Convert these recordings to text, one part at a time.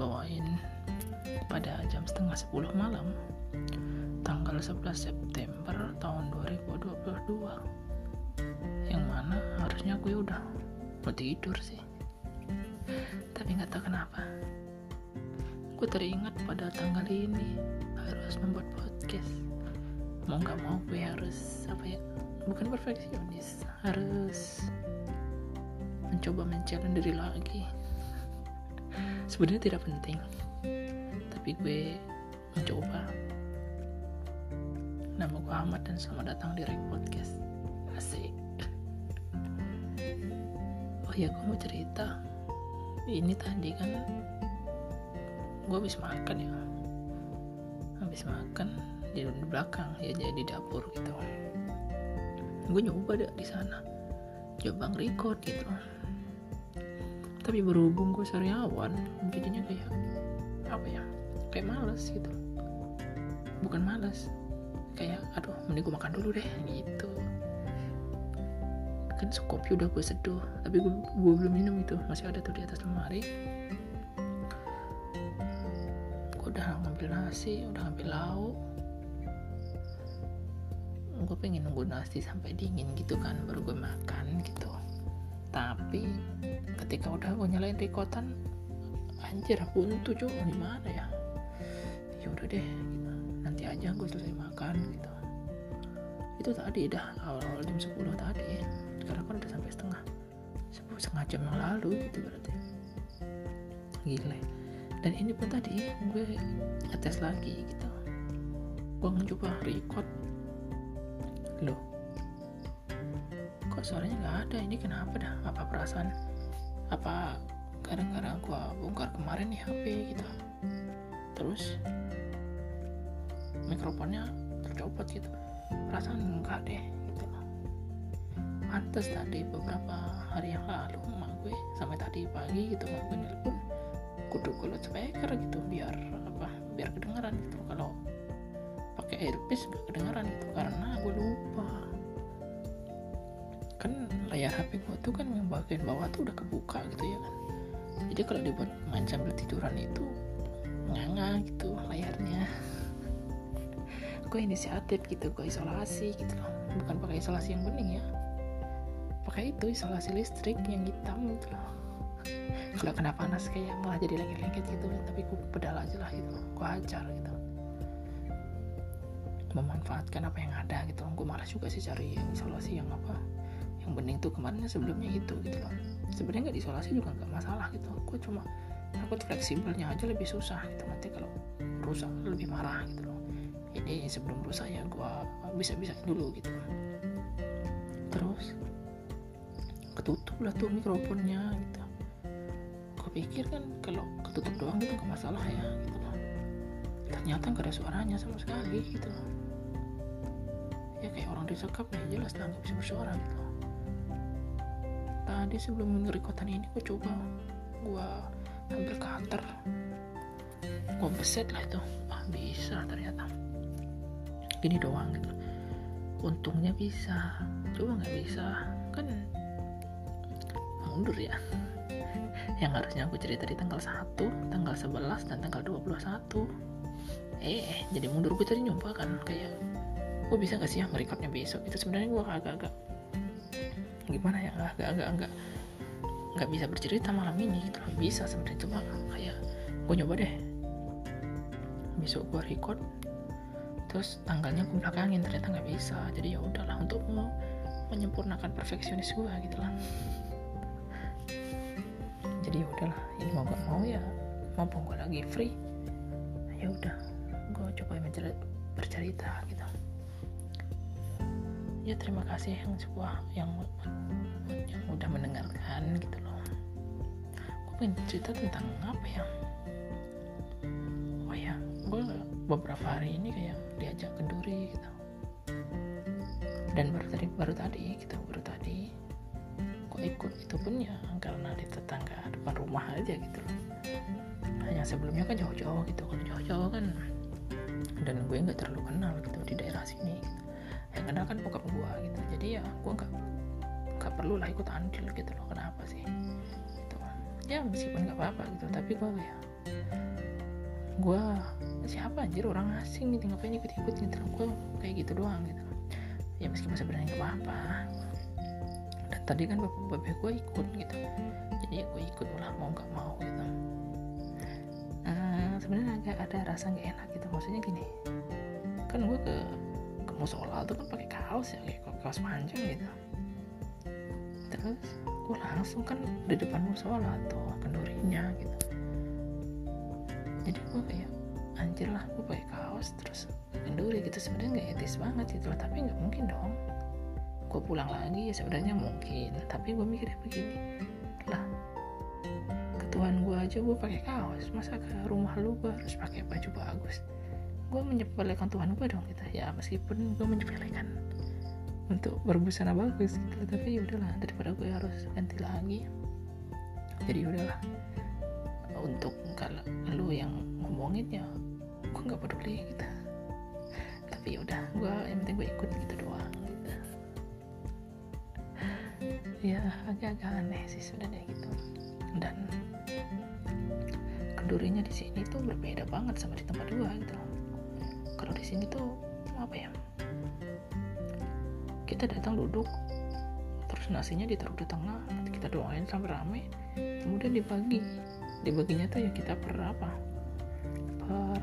bawain pada jam setengah 10 malam tanggal 11 September tahun 2022 yang mana harusnya gue udah mau tidur sih. Tapi nggak tahu kenapa. Gue teringat pada tanggal ini harus membuat podcast. Mau nggak mau gue harus apa ya bukan perfeksionis harus mencoba mencalon diri lagi sebenarnya tidak penting tapi gue mencoba. Nama gue Ahmad dan selamat datang di Rek Podcast. Asik. Oh ya gue mau cerita. Ini tadi kan gue habis makan ya. Habis makan di belakang ya jadi di dapur gitu. Gue nyoba deh di sana. Coba nge-record gitu tapi berhubung gue sariawan jadinya kayak apa ya kayak males gitu. Bukan males kayak aduh mending gue makan dulu deh gitu. Kan kopi udah gue seduh tapi gue, gue belum minum itu masih ada tuh di atas lemari. Gue udah ngambil nasi udah ngambil lauk. Gue pengen nunggu nasi sampai dingin gitu kan baru gue makan gitu. Tapi ketika udah gue nyalain rekotan anjir buntu cuy gimana ya? Ya udah deh gitu. nanti aja gue selesai makan gitu. Itu tadi dah awal-awal jam 10 tadi. Sekarang kan udah sampai setengah. Sepuluh setengah jam yang lalu gitu berarti. Gila. Dan ini pun tadi gue ngetes lagi gitu. Gue mencoba record. Loh. Kok suaranya nggak ada? Ini kenapa dah? Apa perasaan apa gara-gara gua bongkar kemarin nih HP gitu. Terus mikrofonnya tercopot gitu. Perasaan enggak deh gitu. Pantas tadi beberapa hari yang lalu emak gue sampai tadi pagi gitu emak gue nelpon kudu gue speaker gitu biar apa biar kedengaran gitu. Kalau pakai earpiece gak kedengaran gitu karena gue lupa kan layar HP gue tuh kan yang bagian bawah tuh udah kebuka gitu ya kan. Jadi kalau dibuat main sambil tiduran itu nganga gitu layarnya. Gue inisiatif gitu gue isolasi gitu. Loh bukan pakai isolasi yang bening ya. Pakai itu isolasi listrik yang hitam gitu loh. Kalau kena panas kayak malah jadi lengket-lengket gitu tapi gue pedal aja lah gitu. Gue hajar gitu. Memanfaatkan apa yang ada gitu. Gue malas juga sih cari yang isolasi yang apa bening tuh kemarin sebelumnya itu gitu loh. Sebenarnya nggak diisolasi juga nggak masalah gitu. Gue cuma takut fleksibelnya aja lebih susah gitu. Nanti kalau rusak lebih marah gitu loh. Ini sebelum rusak ya gue bisa bisa dulu gitu. Terus ketutup lah tuh mikrofonnya gitu. Gue pikir kan kalau ketutup doang gitu nggak masalah ya gitu loh. Ternyata nggak ada suaranya sama sekali gitu loh. Ya kayak orang disekap ya jelas nggak bisa bersuara gitu tadi sebelum ngerekotan ini gue coba gue ambil cutter gue beset lah itu. Ah bisa ternyata. Gini doang gitu. Untungnya bisa. Coba nggak bisa? Kan mundur ya. Yang harusnya aku cerita di tanggal 1 tanggal 11 dan tanggal 21 eh jadi mundur. Gue tadi nyoba kan kayak gue bisa gak sih ya merekodnya besok? Itu sebenarnya gue agak-agak gimana ya agak-agak enggak nggak bisa bercerita malam ini gitu loh. Bisa sebenarnya cuma kayak gue nyoba deh. Besok gue record terus tanggalnya gue belakangin ternyata nggak bisa. Jadi ya udahlah untuk mau menyempurnakan perfeksionis gue gitu lah. Jadi ya udahlah ini mau gak mau ya mumpung gue lagi free ya udah gue coba bercerita gitu ya terima kasih yang sebuah yang yang udah mendengarkan gitu loh. Gue pengen cerita tentang apa ya? Oh ya gue beberapa hari ini kayak diajak ke Duri gitu. Dan baru tadi baru tadi gitu baru tadi gue ikut itu pun ya karena di tetangga depan rumah aja gitu loh. Hanya sebelumnya kan jauh-jauh gitu kalau jauh-jauh kan. Dan gue nggak terlalu kenal gitu di daerah sini kenal kan bokap gue gitu. Jadi ya gue nggak nggak perlu lah ikut andil gitu loh. Kenapa sih? Gitu. ya meskipun nggak apa-apa gitu. Tapi gue ya gue siapa anjir orang asing gitu ngapain ikut-ikut gitu gue kayak gitu doang gitu. Ya meskipun sebenarnya gak apa-apa. Dan tadi kan bapak-bapak gue ikut gitu. Jadi ya gue ikut lah mau nggak mau gitu. Uh, sebenarnya agak ada rasa gak enak gitu. Maksudnya gini. Kan gue ke musola tuh kan pakai kaos ya kayak kaos panjang gitu. Terus gue langsung kan di depan musola tuh kendurinya gitu. Jadi gue kayak anjir lah gue pakai kaos terus kenduri gitu. Sebenarnya nggak etis banget gitu loh tapi nggak mungkin dong. Gue pulang lagi ya sebenarnya mungkin tapi gue mikirnya begini. Lah ketuaan gue aja gue pakai kaos masa ke rumah lu gue harus pakai baju bagus? Gue menyepelekan Tuhan gue dong ya meskipun gue menyepelekan untuk berbusana bagus gitu tapi ya udahlah daripada gue harus ganti lagi jadi udahlah. Untuk kalau lu yang ngomongin ya gue nggak peduli gitu. Tapi ya udah gue yang penting gue ikut gitu doang gitu. Ya agak-agak aneh sih sebenarnya gitu. Dan kendurinya di sini tuh berbeda banget sama di tempat gue gitu. Kalau di sini tuh apa ya kita datang duduk terus nasinya ditaruh di tengah kita doain sampai rame kemudian dibagi. Dibaginya tuh ya kita per apa? Per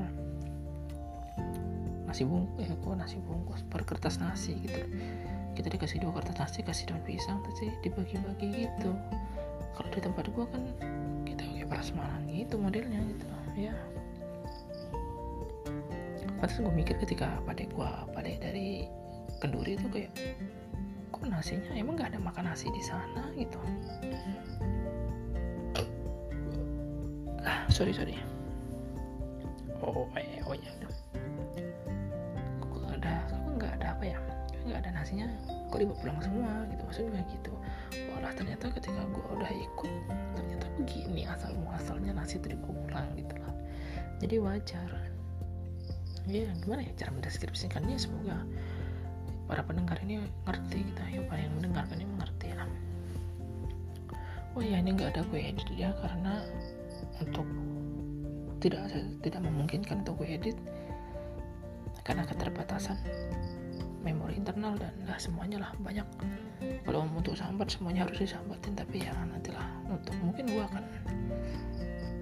nasi bungkus ya kok nasi bungkus? Per kertas nasi gitu. Kita dikasih dua kertas nasi kasih daun pisang terus dibagi-bagi gitu. Kalau di tempat gua kan kita kayak prasmanan gitu modelnya gitu ya pantas gue mikir ketika pada gue pada dari kenduri itu kayak kok nasinya? Emang nggak ada makan nasi di sana? Gitu. Ah sorry sorry. Oh eh oh ya kok ada kok nggak ada apa ya? Nggak ada nasinya? Kok dibawa pulang semua? Gitu maksudnya gitu. Walah ternyata ketika gue udah ikut ternyata begini asal muasalnya nasi itu dibawa pulang gitu lah. Jadi wajar ya gimana ya cara mendeskripsikannya? Semoga para pendengar ini ngerti kita gitu, ya. Yang mendengarkan ini mengerti lah oh ya ini nggak ada gue edit ya karena untuk tidak tidak memungkinkan untuk gue edit karena keterbatasan memori internal dan lah semuanya lah banyak kalau untuk sambat semuanya harus disambatin tapi ya nantilah untuk mungkin gue akan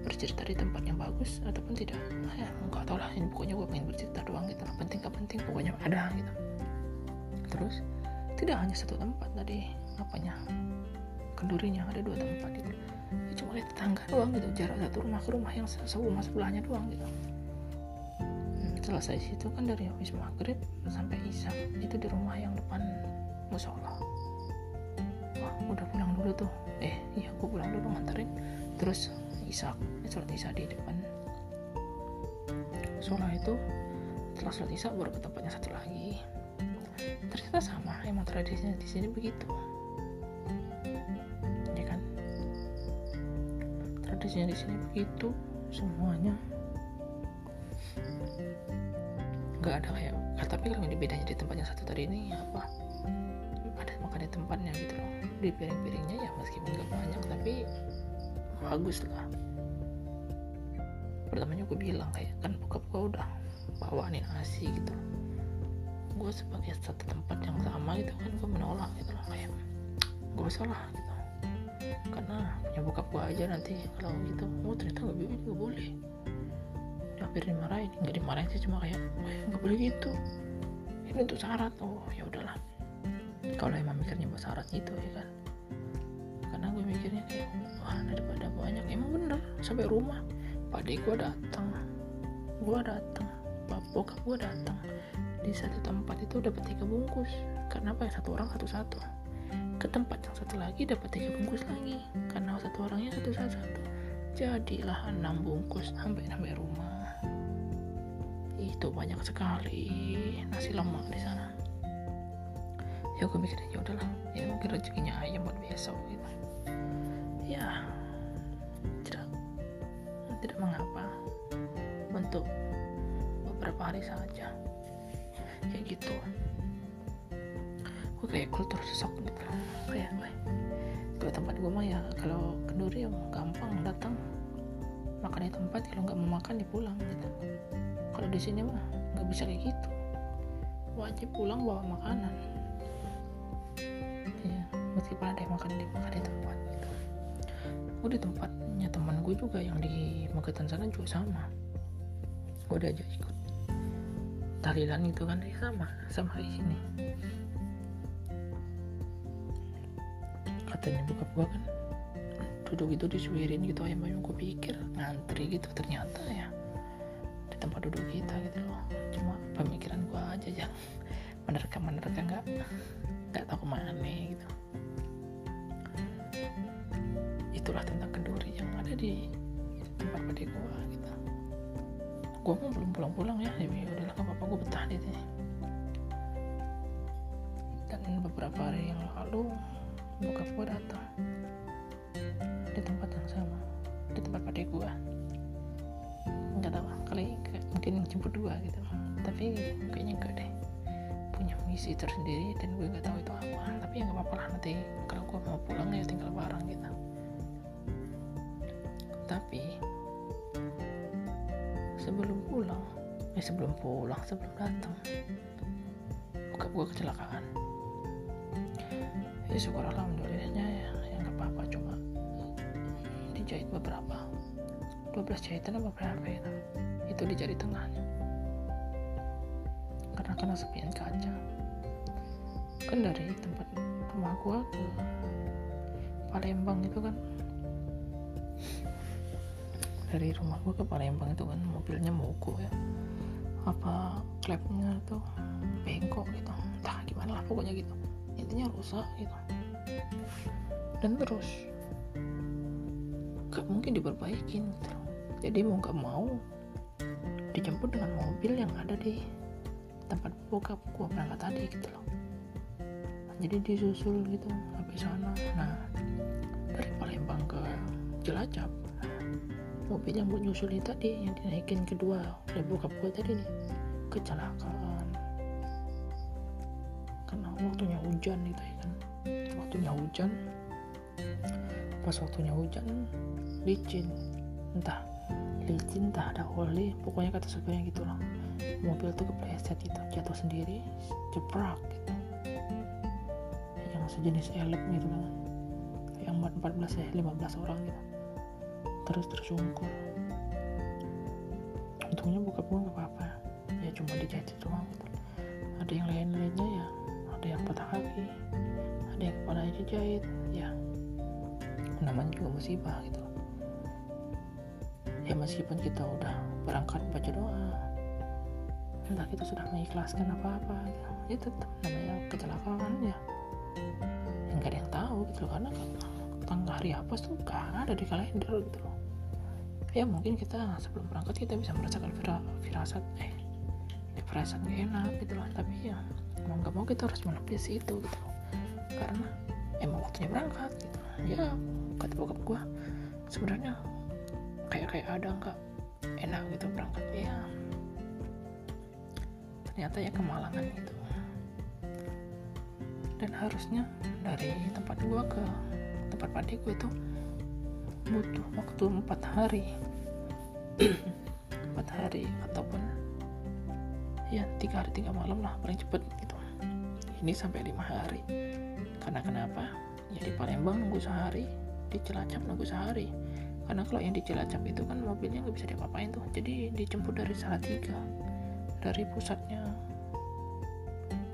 bercerita di tempat yang bagus ataupun tidak. Nah, ya nggak tau lah ini pokoknya gue pengen bercerita doang gitu. Penting gak penting pokoknya ada gitu. Terus tidak hanya satu tempat tadi apanya? Kendurinya ada dua tempat gitu. Ya, cuma lihat tetangga doang gitu jarak satu rumah ke rumah yang rumah sebelahnya doang gitu. Hmm, selesai situ kan dari habis maghrib sampai isya itu di rumah yang depan musola. Wah udah pulang dulu tuh. Eh iya aku pulang dulu nganterin. Terus isak. Sholat isya di depan. Sholat itu setelah sholat isya baru ke tempatnya satu lagi. Ternyata sama emang tradisinya di sini begitu. Ya kan? Tradisinya di sini begitu semuanya. Nggak ada kayak nah, tapi kalau ini bedanya di tempatnya satu tadi ini apa? Ada makan di tempatnya gitu loh. Di piring-piringnya ya meskipun nggak banyak tapi bagus lah. Pertamanya gue bilang kayak kan bokap gue udah bawa nih nasi gitu. Gue sebagai satu tempat yang sama gitu kan gue menolak gitu loh kayak gue salah gitu. Karena punya bokap gue aja nanti kalau gitu oh ternyata gak boleh juga boleh. Hampir dimarahin. Nggak dimarahin sih cuma kayak nggak boleh gitu. Ini untuk syarat. Oh ya udahlah. Kalau emang mikirnya buat syarat gitu ya kan. Karena gue mikirnya kayak wah daripada banyak. Emang bener sampai rumah. Pak gue datang. Gue datang. Bokap gue datang. Di satu tempat itu dapat tiga bungkus. Karena apa ya? Satu orang satu satu ke tempat yang satu lagi dapat tiga bungkus lagi. Karena satu orangnya satu satu jadilah enam bungkus sampai sampai rumah. Itu banyak sekali nasi lemak di sana. Ya gue mikir ya udahlah ini mungkin rezekinya ayam buat besok gitu. Ya untuk beberapa hari saja. Kayak gitu. Gue kayak kultur sesok gitu. Kayak gue kalau tempat gue mah ya kalau kenduri ya gampang datang. Makan di tempat kalau nggak mau makan ya pulang gitu. Kalau di sini mah nggak bisa kayak gitu. Wajib pulang bawa makanan. Ya meskipun ada yang makan di makan di tempat gitu. Gue di tempatnya teman gue juga yang di Magetan sana juga sama gue aja ikut. Tahlilan itu kan ya sama sama di sini. Katanya buka gue kan duduk itu disuirin gitu ayam ayam gue pikir ngantri gitu ternyata ya. Di tempat duduk kita gitu loh. Cuma pemikiran gue aja yang menerka menerka nggak nggak tahu ke mana gitu. Itulah tentang kenduri yang ada di tempat pada gue gitu gue mau belum pulang pulang ya. Ya udahlah nggak apa-apa gue betah di sini. Dan beberapa hari yang lalu buka gue datang di tempat yang sama di tempat pada gue nggak tahu kali mungkin jemput dua gitu. Tapi kayaknya enggak deh. Punya misi tersendiri dan gue nggak tahu itu apa. Tapi ya nggak apa-apa lah nanti kalau gue mau pulang ya tinggal bareng gitu sebelum pulang. Eh sebelum pulang sebelum datang. Buka gue kecelakaan. Ya syukur alhamdulillahnya ya. Yang nggak apa-apa cuma dijahit beberapa. 12 jahitan apa berapa itu itu di jari tengahnya. Karena kena sepian kaca. Kan dari tempat rumah gua ke Palembang itu kan dari rumah gua ke Palembang itu kan mobilnya mogok ya. Apa klepnya tuh bengkok gitu. Entah gimana lah pokoknya gitu. Intinya rusak gitu. Dan terus gak mungkin diperbaikin gitu. Jadi mau gak mau dijemput dengan mobil yang ada di tempat buka gua berangkat tadi gitu loh. Jadi disusul gitu sampai sana. Nah dari Palembang ke Cilacap mobil yang buat nyusulin tadi yang dinaikin kedua dari bokap gue tadi nih. Kecelakaan. Karena waktunya hujan gitu ya kan. Waktunya hujan. Pas waktunya hujan licin. Entah licin entah ada oli. Pokoknya kata supirnya gitu lah. Mobil tuh kepleset itu jatuh sendiri jebrak gitu. Yang sejenis elep gitu kan. Yang 14 ya 15 orang gitu terus tersungkur. Untungnya buka gue gak apa-apa. Ya cuma dijahit doang. Ada yang lain-lainnya ya. Ada yang patah kaki. Ada yang kepalanya dijahit ya. Namanya juga musibah gitu. Ya meskipun kita udah berangkat baca doa entah kita sudah mengikhlaskan apa-apa gitu. ya tetap namanya kecelakaan ya. Nggak ada yang tahu gitu karena tanggal hari apa tuh gak ada di kalender gitu loh ya mungkin kita sebelum berangkat kita bisa merasakan fira, firasat eh ya, firasat gak enak gitu loh. Tapi ya mau nggak mau kita harus menepis itu gitu. Karena emang waktunya berangkat gitu. Ya kata bokap gue sebenarnya kayak kayak ada nggak enak gitu berangkat ya. Ternyata ya kemalangan itu dan harusnya dari tempat gua ke tempat padi gue itu butuh waktu empat hari. Empat hari ataupun ya tiga hari tiga malam lah paling cepet gitu. Ini sampai lima hari. Karena kenapa? Ya di Palembang nunggu sehari di Cilacap nunggu sehari. Karena kalau yang di Cilacap itu kan mobilnya nggak bisa diapa-apain tuh. Jadi dijemput dari Salatiga dari pusatnya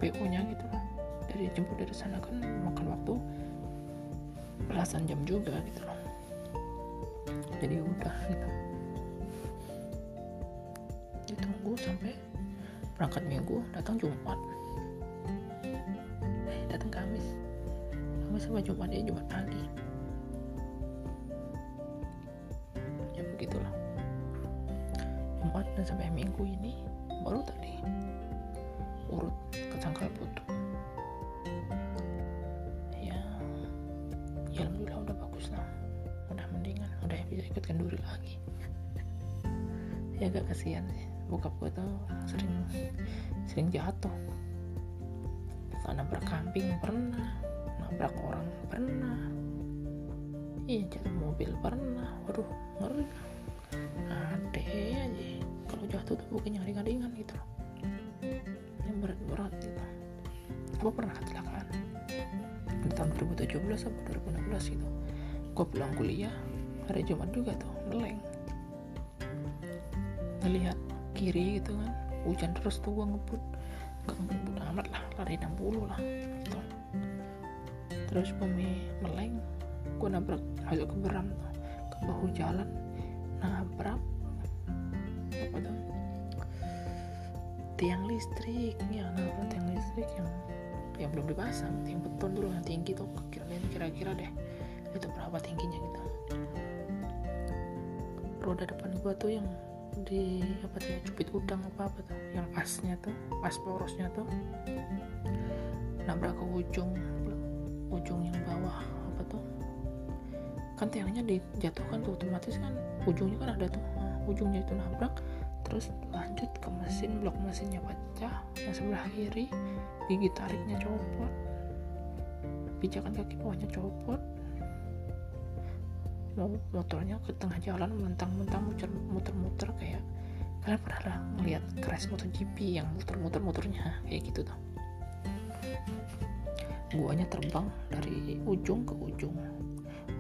PU nya gitu lah. Dari jemput dari sana kan makan waktu belasan jam juga gitu jadi udah gitu. Ditunggu sampai berangkat minggu datang Jumat. Eh datang Kamis. Kamis sama Jumat ya Jumat pagi. Ya begitulah. Jumat dan sampai minggu ini baru tadi urut ke sangkal putu udah bisa ikut kenduri lagi. Ya agak kasihan sih. Bokap gue tuh sering sering jatuh. Karena berkamping pernah. Nabrak orang pernah. Iya jatuh mobil pernah. Waduh ngeri. Ada aja. Kalau jatuh tuh bukan yang ringan-ringan gitu loh. Yang berat-berat gitu. Gue pernah kecelakaan? Di tahun 2017 atau 2016 gitu. Gue pulang kuliah hari Jumat juga tuh meleng ngelihat kiri gitu kan hujan terus tuh gue ngebut. Gak ngebut amat lah lari 60 lah gitu. terus gue meleng gue nabrak masuk ke beram tuh ke bahu jalan. Nabrak apa tuh? Tiang listrik ya nabrak tiang listrik yang yang belum dipasang tiang beton dulu yang tinggi tuh kira-kira deh. Itu berapa tingginya gitu roda depan gua tuh yang di apa tuh cupit udang apa apa tuh yang pasnya tuh pas porosnya tuh. Nabrak ke ujung ujung yang bawah apa tuh. Kan tiangnya dijatuhkan tuh otomatis kan ujungnya kan ada tuh. Nah, ujungnya itu nabrak terus lanjut ke mesin blok mesinnya pecah yang sebelah kiri gigi tariknya copot pijakan kaki bawahnya copot motornya ke tengah jalan mentang-mentang muter-muter kayak kalian pernah lah ngeliat crash MotoGP yang muter-muter motornya kayak gitu tuh. Guanya terbang dari ujung ke ujung.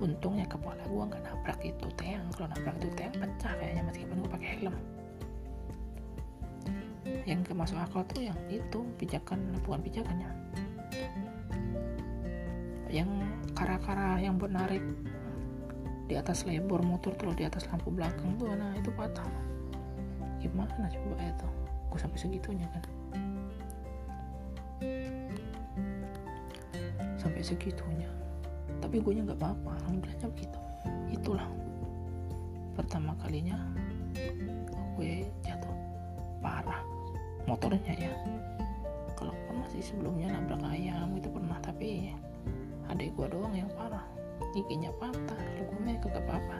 Untungnya kepala gua nggak nabrak itu tiang kalau nabrak itu tiang pecah kayaknya meskipun gua pakai helm. Yang gak masuk akal tuh yang itu pijakan bukan pijakannya. Yang kara-kara yang menarik di atas lebor motor tuh di atas lampu belakang tuh nah itu patah. Gimana coba ya tuh? Gue sampai segitunya kan? Sampai segitunya. Tapi gue nya nggak apa-apa alhamdulillahnya begitu itulah pertama kalinya gue jatuh parah motornya ya. Kalau pernah sih sebelumnya nabrak ayam itu pernah tapi adik gue doang yang parah giginya patah kalau gue mah kagak apa-apa.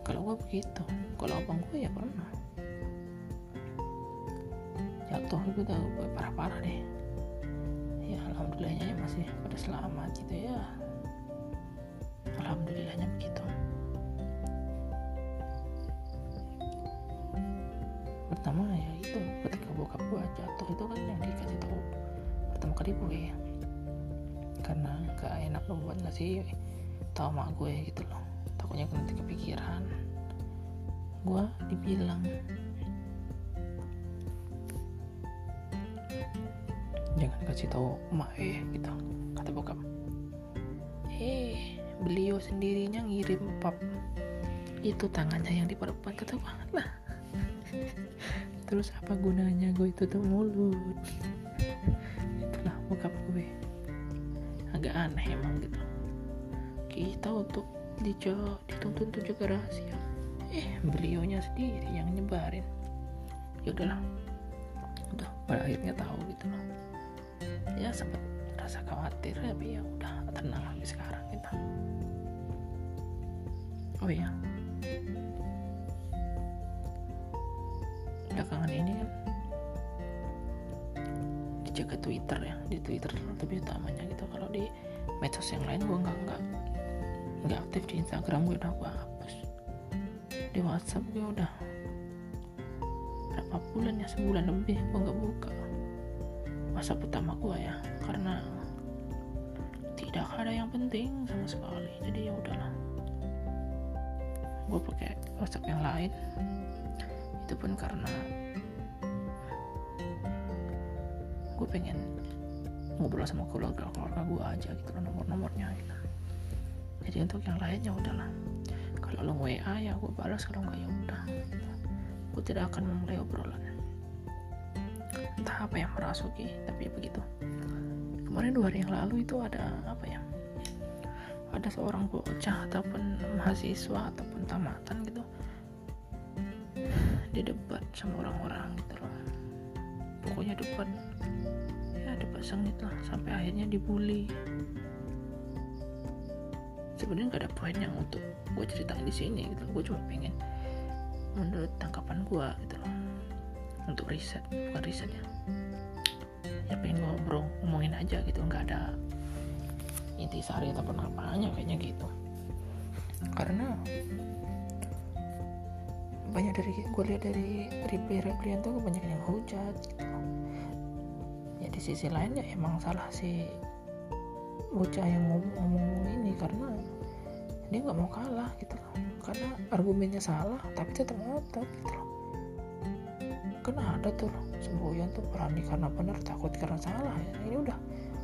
Kalau gue begitu kalau abang gue ya pernah. Jatuh itu udah gue parah-parah deh. Ya alhamdulillahnya ya masih pada selamat gitu ya. Alhamdulillahnya begitu. Pertama ya itu ketika bokap gue jatuh itu kan yang dikasih tahu pertama kali gue ya karena gak enak lo buat ngasih tau sama gue gitu loh. Takutnya nanti kepikiran. Gue dibilang. Jangan kasih tahu emak eh gitu. Kata bokap. Eh beliau sendirinya ngirim pap. Itu tangannya yang diperban kata banget lah. Terus apa gunanya gue itu tuh mulut? Itulah bokap gue aneh emang gitu. Kita untuk dituntut untuk jaga rahasia. Eh beliaunya sendiri yang nyebarin. Ya udahlah. Udah pada akhirnya tahu gitu loh. Ya sempat rasa khawatir tapi ya udah tenang lagi sekarang gitu oh iya. Belakangan ini kan jaga Twitter ya di Twitter lebih utamanya gitu kalau di medsos yang lain gue nggak nggak nggak aktif di Instagram gue udah gue hapus. Di WhatsApp gue udah berapa bulan ya sebulan lebih gue nggak buka. WhatsApp utama gue ya karena tidak ada yang penting sama sekali. Jadi ya udahlah. Gue pakai WhatsApp yang lain. Itu pun karena gue pengen ngobrol sama keluarga keluarga gue aja gitu loh nomor nomornya gitu. Jadi untuk yang lainnya udahlah. Kalau lo WA ya gue balas kalau nggak ya udah. Gue tidak akan memulai obrolan. Entah apa yang merasuki tapi ya begitu. Kemarin dua hari yang lalu itu ada apa ya? Ada seorang bocah ataupun mahasiswa ataupun tamatan gitu. Dia debat sama orang-orang gitu loh. Pokoknya debat sengit lah sampai akhirnya dibully. Sebenarnya nggak ada poin yang untuk gue ceritain di sini gitu. Gue cuma pengen menurut tangkapan gue gitu loh. Untuk riset bukan riset ya. Ya pengen ngobrol ngomongin aja gitu. Nggak ada inti sari ataupun apanya kayaknya gitu. Karena banyak dari gue lihat dari reply replyan tuh banyak yang hujat gitu di sisi lainnya emang salah si bocah yang ngomong-ngomong ini karena dia nggak mau kalah gitu loh karena argumennya salah tapi tetap ngotot gitu loh. Kan ada tuh semboyan tuh berani karena benar takut karena salah ya. Ini udah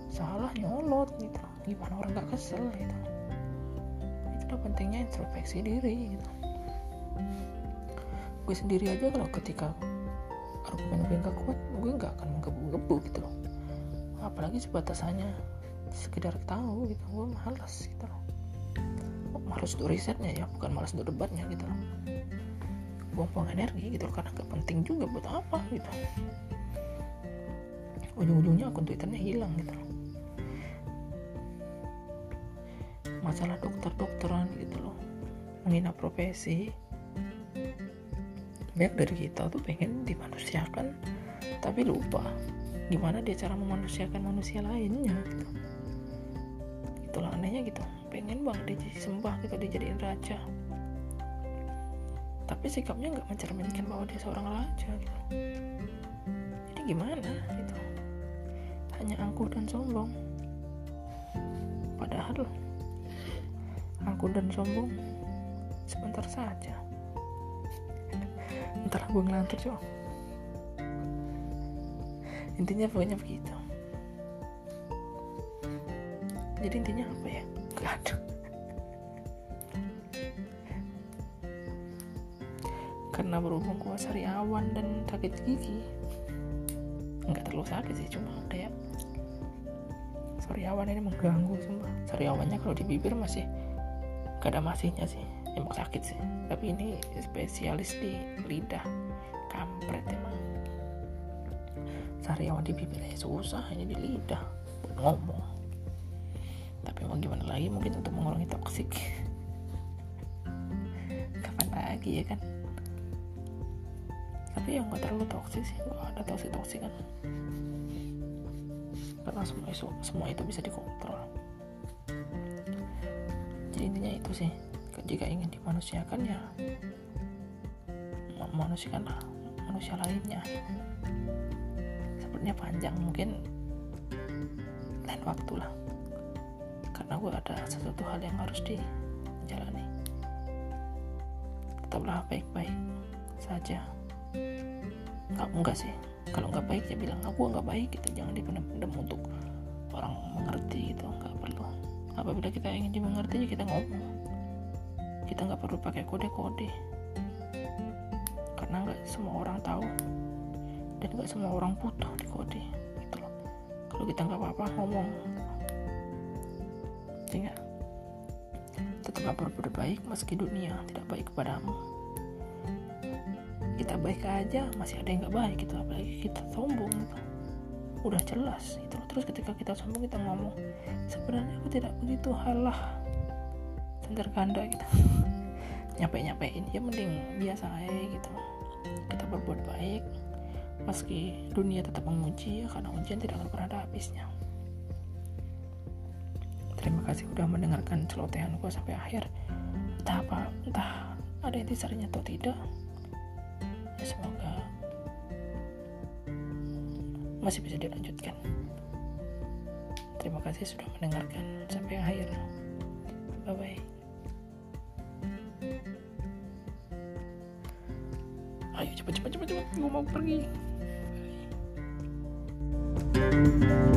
salah nyolot gitu gimana orang nggak kesel gitu. Itulah pentingnya introspeksi diri gitu. Gue sendiri aja kalau ketika argumen gue nggak kuat gue nggak akan menggebu-gebu gitu loh apalagi sebatas hanya sekedar tahu gitu. Gue malas gitu. Loh malas untuk risetnya ya? Bukan malas untuk debatnya gitu. Loh buang-buang energi gitu loh karena gak penting juga buat apa gitu. Ujung-ujungnya akun twitternya hilang gitu loh. Masalah dokter-dokteran gitu loh. Menghina profesi. Banyak dari kita tuh pengen dimanusiakan tapi lupa gimana dia cara memanusiakan manusia lainnya gitu. Itulah anehnya gitu. Pengen banget dia jadi sembah gitu dijadiin raja. Tapi sikapnya nggak mencerminkan bahwa dia seorang raja gitu. Jadi gimana gitu? Hanya angkuh dan sombong. Padahal angkuh dan sombong sebentar saja. Ntar gue ngelantur coba intinya pokoknya begitu. Jadi intinya apa ya? Ada karena berhubung gue sariawan dan sakit gigi nggak terlalu sakit sih cuma kayak sariawan ini mengganggu semua sariawannya kalau di bibir masih gak ada masihnya sih. Emang sakit sih. Tapi ini spesialis di lidah. Kampret emang sariawan di bibirnya susah ini di lidah. Ngomong. Tapi mau gimana lagi? Mungkin untuk mengurangi toksik. Kapan lagi ya kan? Tapi yang gak terlalu toksik sih. Gak ada toksik toksik kan karena semua itu semua itu bisa dikontrol. Jadi intinya itu sih. Jika ingin dimanusiakan ya memanusiakanlah manusia lainnya sepertinya panjang mungkin lain waktu lah. Karena gue ada sesuatu hal yang harus dijalani. Tetaplah baik-baik saja. Nggak enggak sih. Kalau nggak baik ya bilang aku nggak baik gitu. Jangan dipendam-pendam untuk orang mengerti gitu. Nggak perlu. Apabila kita ingin dimengerti ya kita ngomong. Kita nggak perlu pakai kode-kode. Karena nggak semua orang tahu dan nggak semua orang butuh di kode gitu loh. Kalau kita nggak apa-apa ngomong. Sehingga tetaplah berbuat baik meski dunia tidak baik kepadamu. Kita baik aja masih ada yang nggak baik gitu. Apalagi kita sombong gitu. Udah jelas itu terus ketika kita sombong kita ngomong sebenarnya aku tidak begitu halah. Center ganda gitu. Nyampe nyampein ya mending biasa aja gitu. Kita berbuat baik meski dunia tetap menguji karena ujian tidak akan pernah ada habisnya. Terima kasih udah mendengarkan celotehan gue sampai akhir. Entah apa entah ada intisarinya atau tidak. Semoga masih bisa dilanjutkan. Terima kasih sudah mendengarkan sampai akhir. Bye bye ayo cepat cepat cepat cepat. Gue mau pergi Thank you.